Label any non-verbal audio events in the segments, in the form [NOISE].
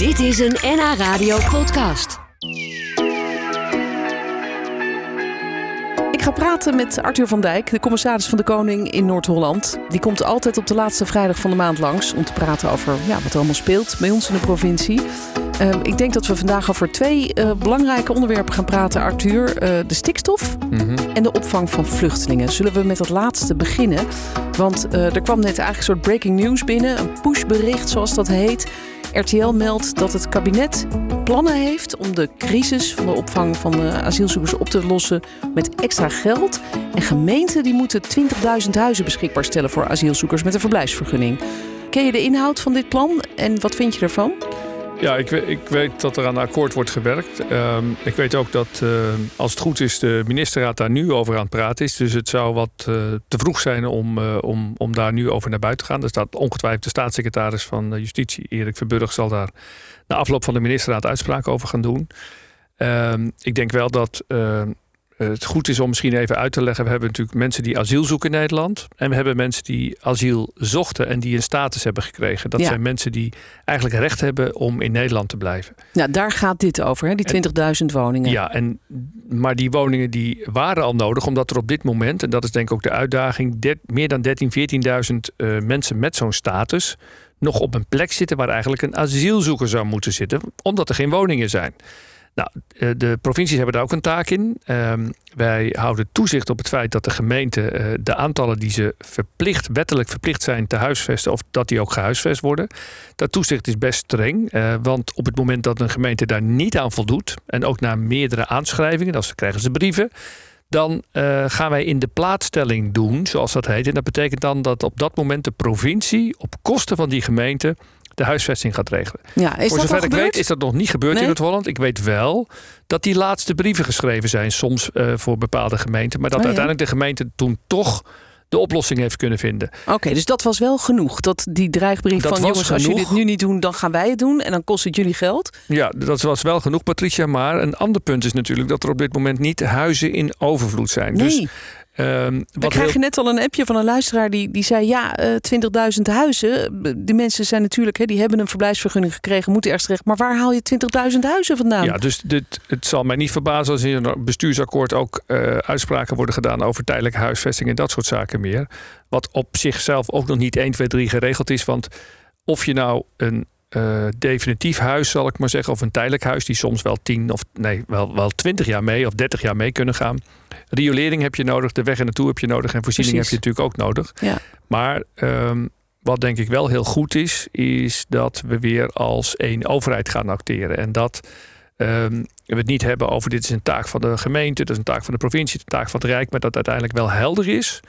Dit is een NH Radio podcast. Ik ga praten met Arthur van Dijk, de commissaris van de Koning in Noord-Holland. Die komt altijd op de laatste vrijdag van de maand langs om te praten over ja, wat er allemaal speelt bij ons in de provincie. Uh, ik denk dat we vandaag over twee uh, belangrijke onderwerpen gaan praten, Arthur. Uh, de stikstof mm-hmm. en de opvang van vluchtelingen. Zullen we met dat laatste beginnen? Want er kwam net eigenlijk een soort breaking news binnen, een pushbericht zoals dat heet. RTL meldt dat het kabinet plannen heeft om de crisis van de opvang van de asielzoekers op te lossen met extra geld. En gemeenten die moeten 20.000 huizen beschikbaar stellen voor asielzoekers met een verblijfsvergunning. Ken je de inhoud van dit plan en wat vind je ervan? Ja, ik, ik, weet dat er aan een akkoord wordt gewerkt. Uh, ik weet ook dat, uh, als het goed is, de ministerraad daar nu over aan het praten is. Dus het zou wat uh, te vroeg zijn om, uh, om, om daar nu over naar buiten te gaan. Er staat ongetwijfeld de staatssecretaris van Justitie, Erik Verburg, zal daar na afloop van de ministerraad uitspraken over gaan doen. Ehm, ik denk wel dat eh, het goed is om misschien even uit te leggen. We hebben natuurlijk mensen die asiel zoeken in Nederland. En we hebben mensen die asiel zochten en die een status hebben gekregen. Dat zijn mensen die eigenlijk recht hebben om in Nederland te blijven. Ja, daar gaat dit over, hè? die 20.000 woningen. Ja, en, maar die woningen die waren al nodig, omdat er op dit moment, en dat is denk ik ook de uitdaging, meer dan 13.000, 14.000 uh, mensen met zo'n status nog op een plek zitten waar eigenlijk een asielzoeker zou moeten zitten, omdat er geen woningen zijn. Nou, eh, de provincies hebben daar ook een taak in. Ehm, wij houden toezicht op het feit dat de gemeenten uh, de aantallen die ze verplicht, wettelijk verplicht zijn te huisvesten, of dat die ook gehuisvest worden. Dat toezicht is best streng, uh, want op het moment dat een gemeente daar niet aan voldoet, en ook na meerdere aanschrijvingen, dan krijgen ze brieven, dan gaan wij in de plaatsstelling doen, zoals dat heet. En dat betekent dan dat op dat moment de provincie op kosten van die gemeente de huisvesting gaat regelen. Ja, is Voor dat zover ik gebeurd? weet is dat nog niet gebeurd Nee? in Noord-Holland. Ik weet wel dat die laatste brieven geschreven zijn, soms uh, voor bepaalde gemeenten. Maar dat Oh, ja. uiteindelijk de gemeente toen toch de oplossing heeft kunnen vinden. Oké, dus dat was wel genoeg. Dat die dreigbrief Dat van jongens, als jullie dit nu niet doen, dan gaan wij het doen. En dan kost het jullie geld. Ja, dat was wel genoeg, Patricia. Maar een ander punt is natuurlijk dat er op dit moment niet huizen in overvloed zijn. Nee, Dus ehm, we krijgen heel- net al een appje van een luisteraar die, die zei... ja, eh 20.000 huizen. Die mensen zijn natuurlijk, hè, die hebben een verblijfsvergunning gekregen... moeten ergens terecht. Maar waar haal je 20.000 huizen vandaan? Ja, dus dit, het zal mij niet verbazen als in een bestuursakkoord ook eh, uitspraken worden gedaan over tijdelijke huisvesting en dat soort zaken meer. Wat op zichzelf ook nog niet 1, 2, 3 geregeld is. Want of je nou een eh, definitief huis, zal ik maar zeggen, of een tijdelijk huis, die soms wel 10 of nee, wel, wel 20 jaar mee of 30 jaar mee kunnen gaan. Riolering heb je nodig, de weg er naartoe heb je nodig en voorziening Precies. heb je natuurlijk ook nodig. Ja. Maar ehm, wat denk ik wel heel goed is, is dat we weer als één overheid gaan acteren. En dat ehm, we het niet hebben over dit is een taak van de gemeente, dat is een taak van de provincie, een taak van het Rijk, maar dat uiteindelijk wel helder is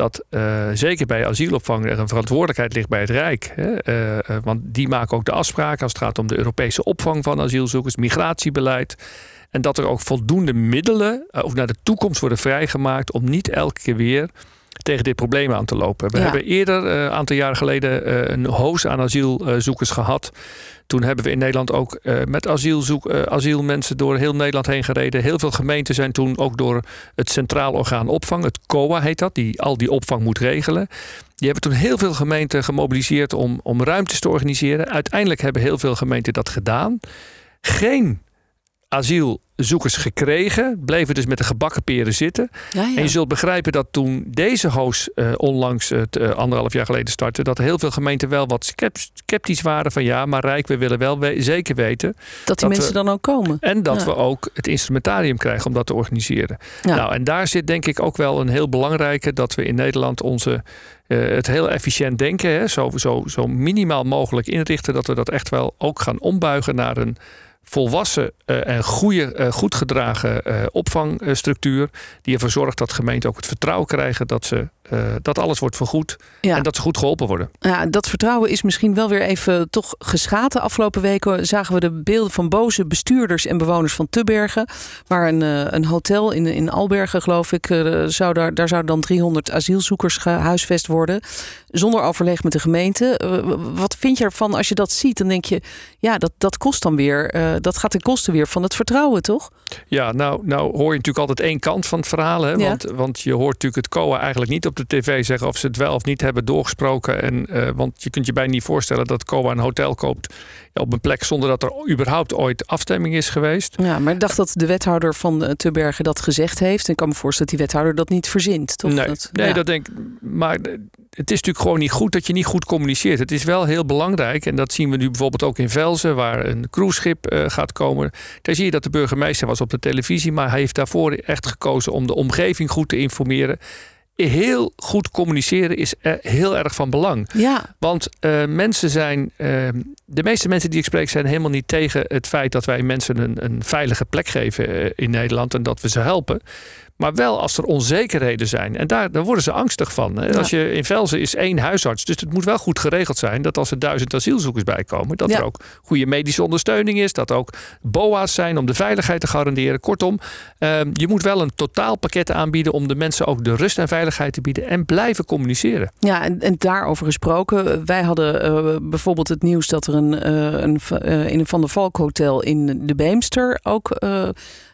dat eh, zeker bij asielopvang er een verantwoordelijkheid ligt bij het Rijk. Hè? Eh, eh, want die maken ook de afspraken als het gaat om de Europese opvang van asielzoekers, migratiebeleid. En dat er ook voldoende middelen eh, ook naar de toekomst worden vrijgemaakt om niet elke keer weer tegen dit probleem aan te lopen. We Ja. hebben eerder, eh, een aantal jaar geleden, eh, een hoos aan asielzoekers gehad. Toen hebben we in Nederland ook met asielzoek, asielmensen door heel Nederland heen gereden. Heel veel gemeenten zijn toen ook door het Centraal Orgaan Opvang, het COA heet dat, die al die opvang moet regelen. Die hebben toen heel veel gemeenten gemobiliseerd om, om ruimtes te organiseren. Uiteindelijk hebben heel veel gemeenten dat gedaan. Geen asielzoekers gekregen, bleven dus met de gebakken peren zitten. Ja, ja. En je zult begrijpen dat toen deze hoos eh, onlangs het eh, anderhalf jaar geleden startte, dat heel veel gemeenten wel wat sceptisch waren van ja, maar Rijk, we willen wel we- zeker weten. dat die dat mensen we- dan ook komen. En dat Ja. we ook het instrumentarium krijgen om dat te organiseren. Nou, en daar zit denk ik ook wel een heel belangrijke dat we in Nederland onze het heel efficiënt denken, hè, zo, zo, zo minimaal mogelijk inrichten, dat we dat echt wel ook gaan ombuigen naar een volwassen eh, en goede, eh, goed gedragen eh, opvangstructuur. Die ervoor zorgt dat gemeenten ook het vertrouwen krijgen dat, ze, eh, dat alles wordt vergoed Ja. en dat ze goed geholpen worden. Ja, dat vertrouwen is misschien wel weer even toch geschaad. De afgelopen weken zagen we de beelden van boze bestuurders en bewoners van Tubbergen. Waar een, eh, een hotel in, in Albergen, geloof ik, eh, zou daar, daar zouden dan 300 asielzoekers gehuisvest worden. Zonder overleg met de gemeente. Wat vind je ervan als je dat ziet? Dan denk je, ja, dat, dat kost dan weer, dat gaat ten koste weer van het vertrouwen, toch? Ja, nou, nou hoor je natuurlijk altijd één kant van het verhaal. Hè? Ja. Want, want je hoort natuurlijk het COA eigenlijk niet op de tv zeggen of ze het wel of niet hebben doorgesproken. En, uh, want je kunt je bijna niet voorstellen dat COA een hotel koopt op een plek zonder dat er überhaupt ooit afstemming is geweest. Ja, maar ik dacht dat de wethouder van Tebergen dat gezegd heeft. En ik kan me voorstellen dat die wethouder dat niet verzint, toch? Nee, dat, nee dat denk ik. Maar het is natuurlijk gewoon niet goed dat je niet goed communiceert. Het is wel heel belangrijk. En dat zien we nu bijvoorbeeld ook in Velzen, waar een cruiseschip uh, gaat komen. Daar zie je dat de burgemeester was op de televisie, maar hij heeft daarvoor echt gekozen om de omgeving goed te informeren heel goed communiceren is heel erg van belang. Ja. Want uh, mensen zijn. Uh, de meeste mensen die ik spreek zijn helemaal niet tegen het feit dat wij mensen een, een veilige plek geven uh, in Nederland en dat we ze helpen. Maar wel als er onzekerheden zijn. En daar, daar worden ze angstig van. Ja. Als je in Velzen is één huisarts. Dus het moet wel goed geregeld zijn dat als er duizend asielzoekers bij komen, dat ja. er ook goede medische ondersteuning is. Dat er ook BOA's zijn om de veiligheid te garanderen. Kortom, uh, je moet wel een totaalpakket aanbieden om de mensen ook de rust en veiligheid te bieden. En blijven communiceren. Ja, en, en daarover gesproken. Wij hadden uh, bijvoorbeeld het nieuws dat er een, uh, een in een Van der Valk Hotel in de Beemster ook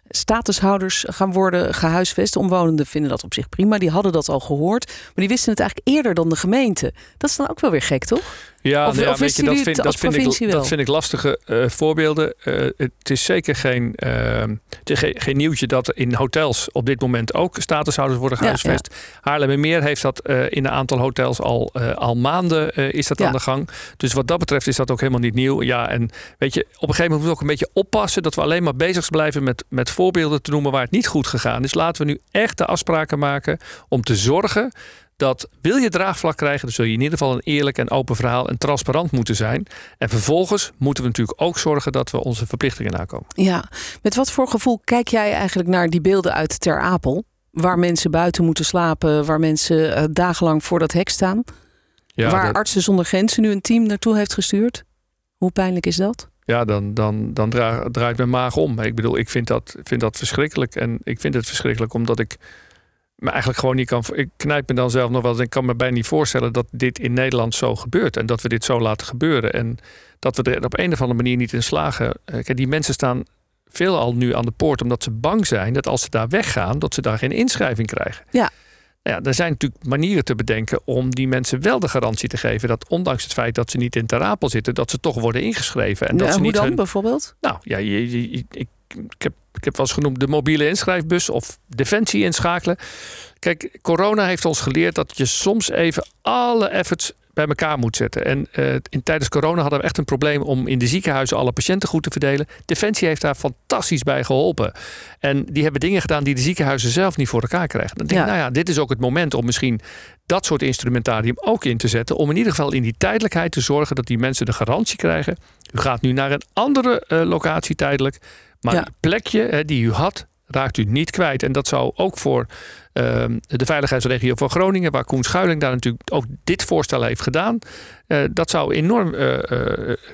statushouders gaan worden gehuisvest. Omwonenden vinden dat op zich prima. Die hadden dat al gehoord. Maar die wisten het eigenlijk eerder dan de gemeente. Dat is dan ook wel weer gek, toch? Ja, of, ja of weet je, dat, vind, dat, vind ik, dat vind ik lastige uh, voorbeelden. Uh, het is zeker geen, uh, het is geen, geen, nieuwtje dat in hotels op dit moment ook statushouders worden gehuisvest. Ja, ja. Haarlemmermeer heeft dat in een aantal hotels al, al maanden is dat aan de gang. Dus wat dat betreft is dat ook helemaal niet nieuw. Ja, en weet je, op een gegeven moment moeten we ook een beetje oppassen dat we alleen maar bezig blijven met, met voorbeelden te noemen waar het niet goed gegaan is. Laten we nu echt de afspraken maken om te zorgen dat wil je draagvlak krijgen, dan zul je in ieder geval een eerlijk en open verhaal en transparant moeten zijn. En vervolgens moeten we natuurlijk ook zorgen dat we onze verplichtingen nakomen. Ja, met wat voor gevoel kijk jij eigenlijk naar die beelden uit Ter Apel? Waar mensen buiten moeten slapen, waar mensen uh, dagenlang voor dat hek staan. Ja, waar dat... Artsen zonder Grenzen nu een team naartoe heeft gestuurd. Hoe pijnlijk is dat? ja, dan, dan, dan draait, draait mijn maag om. Ik bedoel, ik vind dat, vind dat verschrikkelijk. En ik vind het verschrikkelijk omdat ik me eigenlijk gewoon niet kan. Ik knijp me dan zelf nog wel. Ik kan me bijna niet voorstellen dat dit in Nederland zo gebeurt. En dat we dit zo laten gebeuren. En dat we er op een of andere manier niet in slagen. Kijk, die mensen staan veelal nu aan de poort omdat ze bang zijn dat als ze daar weggaan, dat ze daar geen inschrijving krijgen. Ja. Nou ja, er zijn natuurlijk manieren te bedenken om die mensen wel de garantie te geven dat ondanks het feit dat ze niet in Terapel zitten, dat ze toch worden ingeschreven. En dat ze hoe niet dan hun... bijvoorbeeld? Nou ja, je, je, je, ik, ik, heb, wel eens genoemd de mobiele inschrijfbus of defensie inschakelen. Kijk, corona heeft ons geleerd dat je soms even alle efforts bij elkaar moet zetten. En uh, in, tijdens corona hadden we echt een probleem om in de ziekenhuizen alle patiënten goed te verdelen. Defensie heeft daar fantastisch bij geholpen. En die hebben dingen gedaan die de ziekenhuizen zelf niet voor elkaar krijgen. Dan denk ik, ja. nou ja, dit is ook het moment om misschien dat soort instrumentarium ook in te zetten. Om in ieder geval in die tijdelijkheid te zorgen dat die mensen de garantie krijgen. U gaat nu naar een andere uh, locatie tijdelijk. Maar ja. het plekje uh, die u had, raakt u niet kwijt. En dat zou ook voor uh, de veiligheidsregio van Groningen, waar Koen Schuiling daar natuurlijk ook dit voorstel heeft gedaan, uh, dat zou enorm uh,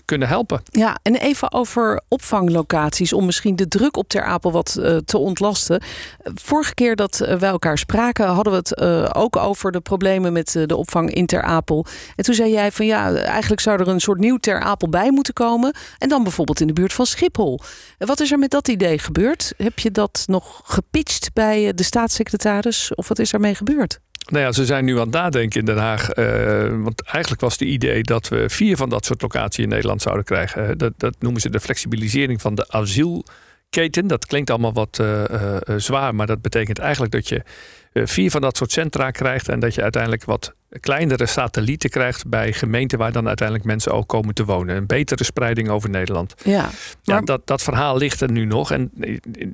kunnen helpen. Ja, en even over opvanglocaties, om misschien de druk op Ter Apel wat te ontlasten. Vorige keer dat wij elkaar spraken, hadden we het ook over de problemen met de opvang in Ter Apel. En toen zei jij van ja, eigenlijk zou er een soort nieuw Ter Apel bij moeten komen. En dan bijvoorbeeld in de buurt van Schiphol. Wat is er met dat idee gebeurd? Heb je dat nog gepitcht bij de staatssecretaris? Of wat is daarmee gebeurd? Nou ja, ze zijn nu aan het nadenken in Den Haag. Uh, want eigenlijk was het idee dat we vier van dat soort locaties in Nederland zouden krijgen. Dat, dat noemen ze de flexibilisering van de asielketen. Dat klinkt allemaal wat uh, uh, zwaar, maar dat betekent eigenlijk dat je vier van dat soort centra krijgt. En dat je uiteindelijk wat kleinere satellieten krijgt bij gemeenten waar dan uiteindelijk mensen ook komen te wonen. Een betere spreiding over Nederland. Ja, maar... ja dat, dat verhaal ligt er nu nog. En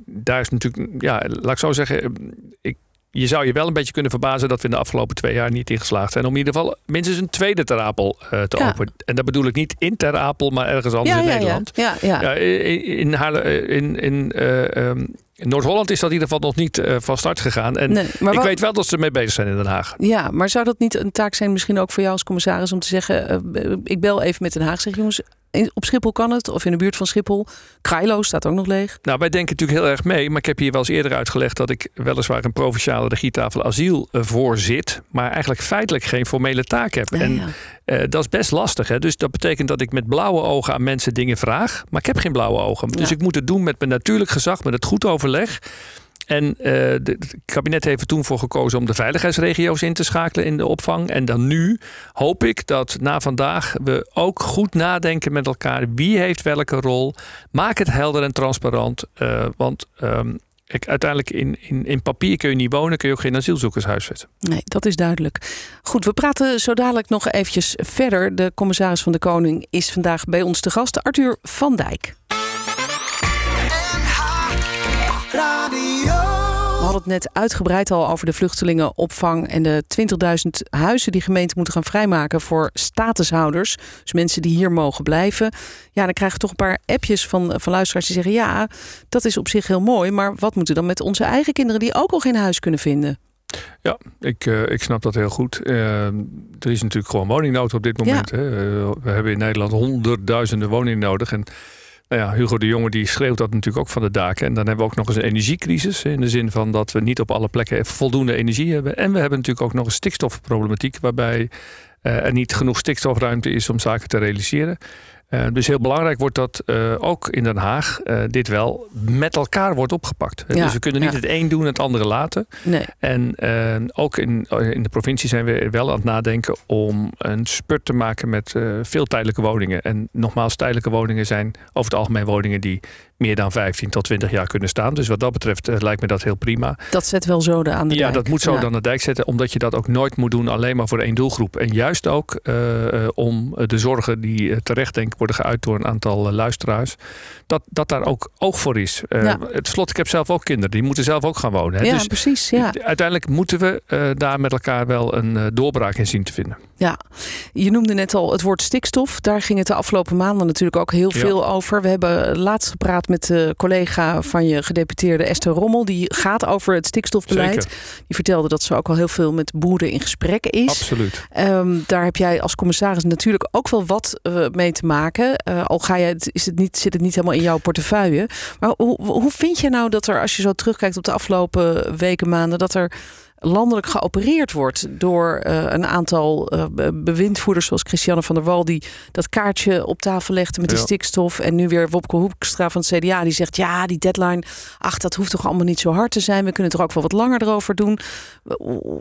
daar is natuurlijk, ja, laat ik zo zeggen, ik je zou je wel een beetje kunnen verbazen dat we in de afgelopen twee jaar niet ingeslaagd zijn om in ieder geval minstens een tweede Ter Apel uh, te ja. openen. En dat bedoel ik niet in Ter Apel, maar ergens anders ja, in ja, Nederland. Ja, ja, ja. in, Haarle, in, in uh, um, Noord-Holland is dat in ieder geval nog niet uh, van start gegaan. En nee, maar ik weet wel dat ze ermee bezig zijn in Den Haag. Ja, maar zou dat niet een taak zijn misschien ook voor jou als commissaris om te zeggen, ik bel even met Den Haag, zeg jongens, op Schiphol kan het, of in de buurt van Schiphol. Krailo staat ook nog leeg. Nou, wij denken natuurlijk heel erg mee. Maar ik heb hier wel eens eerder uitgelegd dat ik weliswaar een provinciale regietafel asiel uh, voorzit. Maar eigenlijk feitelijk geen formele taak heb. Ja, en ja. uh, dat is best lastig. Hè? Dus dat betekent dat ik met blauwe ogen aan mensen dingen vraag. Maar ik heb geen blauwe ogen. Dus Ja. ik moet het doen met mijn natuurlijk gezag, met het goed overleg. En het kabinet heeft er toen voor gekozen om de veiligheidsregio's in te schakelen in de opvang. En dan nu hoop ik dat na vandaag we ook goed nadenken met elkaar. Wie heeft welke rol? Maak het helder en transparant. want ehm, Kijk, uiteindelijk in, in, in papier kun je niet wonen, kun je ook geen asielzoekers huisvesten. Nee, dat is duidelijk. Goed, we praten zo dadelijk nog eventjes verder. De commissaris van de Koning is vandaag bij ons te gast, Arthur van Dijk. Hadden het net uitgebreid al over de vluchtelingenopvang en de 20.000 huizen die gemeenten moeten gaan vrijmaken voor statushouders. Dus mensen die hier mogen blijven. Ja, dan krijgen we toch een paar appjes van, van luisteraars die zeggen: ja, dat is op zich heel mooi, maar wat moeten we dan met onze eigen kinderen die ook al geen huis kunnen vinden? Ja, ik, uh, ik snap dat heel goed. Uh, er is natuurlijk gewoon woningnood op dit moment. Hè? Uh, we hebben in Nederland honderdduizenden woningen nodig. En ja, Hugo de Jonge die schreeuwt dat natuurlijk ook van de daken. En dan hebben we ook nog eens een energiecrisis. In de zin van dat we niet op alle plekken voldoende energie hebben. En we hebben natuurlijk ook nog een stikstofproblematiek. Waarbij uh, er niet genoeg stikstofruimte is om zaken te realiseren. Uh, dus heel belangrijk wordt dat uh, ook in Den Haag uh, dit wel met elkaar wordt opgepakt. Ja, dus we kunnen niet ja. het een doen en het andere laten. Nee. En ook in, in de provincie zijn we wel aan het nadenken om een spurt te maken met veel tijdelijke woningen. En nogmaals, tijdelijke woningen zijn over het algemeen woningen die meer dan 15 tot 20 jaar kunnen staan. Dus wat dat betreft uh, lijkt me dat heel prima. Dat zet wel zo aan de ja, dijk. Ja, dat moet zo ja. aan de dijk zetten. Omdat je dat ook nooit moet doen alleen maar voor één doelgroep. En juist ook uh, uh, om de zorgen die terecht denk worden geuit door een aantal luisteraars. Dat, dat daar ook oog voor is. Ja. Het slot, ik heb zelf ook kinderen. Die moeten zelf ook gaan wonen. Hè. Ja, dus precies. Ja. Uiteindelijk moeten we daar met elkaar wel een doorbraak in zien te vinden. Ja, je noemde net al het woord stikstof. Daar ging het de afgelopen maanden natuurlijk ook heel veel over. We hebben laatst gepraat met de collega van je gedeputeerde Esther Rommel. Die gaat over het stikstofbeleid. Zeker. Die vertelde dat ze ook al heel veel met boeren in gesprek is. Absoluut. Um, daar heb jij als commissaris natuurlijk ook wel wat uh, mee te maken. Uh, al ga je, is het niet, zit het niet helemaal in jouw portefeuille. Maar hoe, hoe vind je nou dat er, als je zo terugkijkt op de afgelopen weken, maanden, dat er landelijk geopereerd wordt door uh, een aantal uh, bewindvoerders zoals Christiane van der Wal die dat kaartje op tafel legde met ja. die stikstof. En nu weer Wopke Hoekstra van het CDA die zegt ja die deadline ach dat hoeft toch allemaal niet zo hard te zijn. We kunnen er ook wel wat langer erover doen.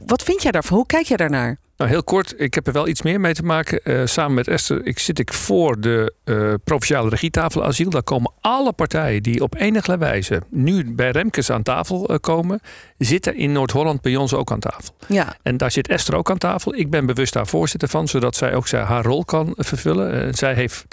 Wat vind jij daarvan? Hoe kijk jij daarnaar nou, heel kort, ik heb er wel iets meer mee te maken. Uh, samen met Esther ik, zit ik voor de uh, provinciale regietafel asiel. Daar komen alle partijen die op enige wijze nu bij Remkes aan tafel uh, komen, zitten in Noord-Holland bij ons ook aan tafel. Ja. En daar zit Esther ook aan tafel. Ik ben bewust daar voorzitter van, zodat zij ook zij haar rol kan vervullen. zij heeft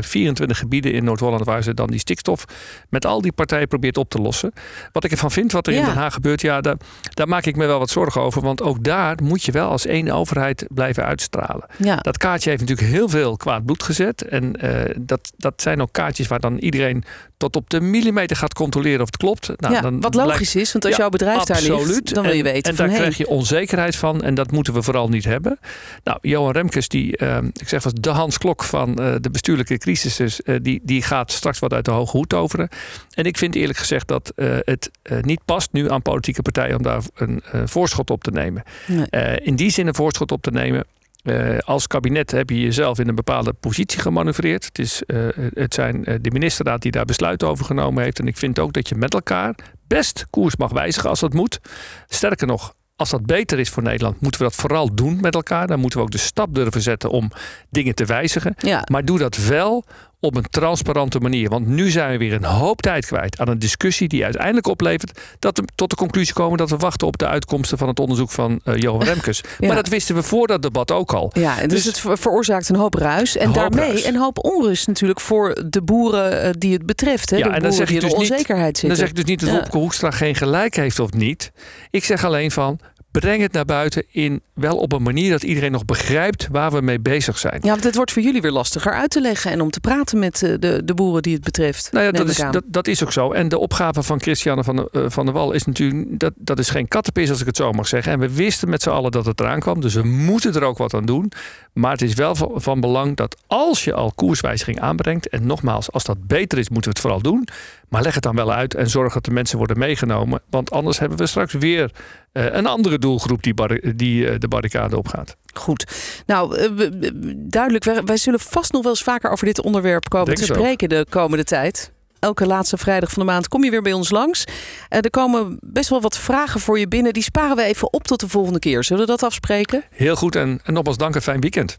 24 gebieden in Noord-Holland waar ze dan die stikstof met al die partijen probeert op te lossen. Wat ik ervan vind, wat er ja. in Den Haag gebeurt, ja, daar, daar maak ik me wel wat zorgen over. Want ook daar moet je wel als één overheid blijven uitstralen. Ja. Dat kaartje heeft natuurlijk heel veel kwaad bloed gezet. En uh, dat, dat zijn ook kaartjes waar dan iedereen tot op de millimeter gaat controleren of het klopt. Nou, ja, dan wat logisch is, want als ja, jouw bedrijf absoluut. daar ligt, dan wil je weten En, van, daar hey. krijg je onzekerheid van en dat moeten we vooral niet hebben. Nou, Johan Remkes, die, uh, ik zeg was de Hans Klok van uh, de bestuurlijke crisis, uh, die, die gaat straks wat uit de hoge hoed toveren. En ik vind eerlijk gezegd dat het niet past nu aan politieke partijen om daar een voorschot op te nemen. Nee. in die zin een voorschot op te nemen. Uh, als kabinet heb je jezelf in een bepaalde positie gemanoeuvreerd. Het, is, uh, het zijn de ministerraad die daar besluit over genomen heeft. En ik vind ook dat je met elkaar best koers mag wijzigen als dat moet. Sterker nog, als dat beter is voor Nederland, moeten we dat vooral doen met elkaar. Dan moeten we ook de stap durven zetten om dingen te wijzigen. Ja. Maar doe dat wel op een transparante manier. Want nu zijn we weer een hoop tijd kwijt aan een discussie die uiteindelijk oplevert dat we tot de conclusie komen dat we wachten op de uitkomsten van het onderzoek van uh, Johan [LAUGHS] Remkes. Ja. Maar dat wisten we voor dat debat ook al. Ja, dus, dus het ver veroorzaakt een hoop ruis. En hoop daarmee ruis. een hoop onrust natuurlijk voor de boeren uh, die het betreft. Hè? Ja, de en dan zeg in dus niet- onzekerheid Dan zitten. zeg ik dus niet dat Ja. Wopke Hoekstra geen gelijk heeft of niet. Ik zeg alleen van breng het naar buiten in wel op een manier dat iedereen nog begrijpt waar we mee bezig zijn. Ja, want het wordt voor jullie weer lastiger uit te leggen en om te praten met uh, de, de boeren die het betreft. Nou ja, dat is, dat, dat is ook zo. En de opgave van Christiane van, de, uh, van der Wal is natuurlijk... Dat, dat is geen kattenpis als ik het zo mag zeggen. En we wisten met z'n allen dat het eraan kwam. Dus we moeten er ook wat aan doen. Maar het is wel van, van belang dat als je al koerswijziging aanbrengt... en nogmaals, als dat beter is, moeten we het vooral doen. Maar leg het dan wel uit en zorg dat de mensen worden meegenomen. Want anders hebben we straks weer eh, een andere doelgroep die, die eh, de barricade opgaat. Goed. Nou, eh, duidelijk. Wij, zullen vast nog wel eens vaker over dit onderwerp komen te spreken de komende tijd. Elke laatste vrijdag van de maand kom je weer bij ons langs. er komen best wel wat vragen voor je binnen. Die sparen we even op tot de volgende keer. Zullen we dat afspreken? Heel goed. En, en nogmaals dank een fijn weekend.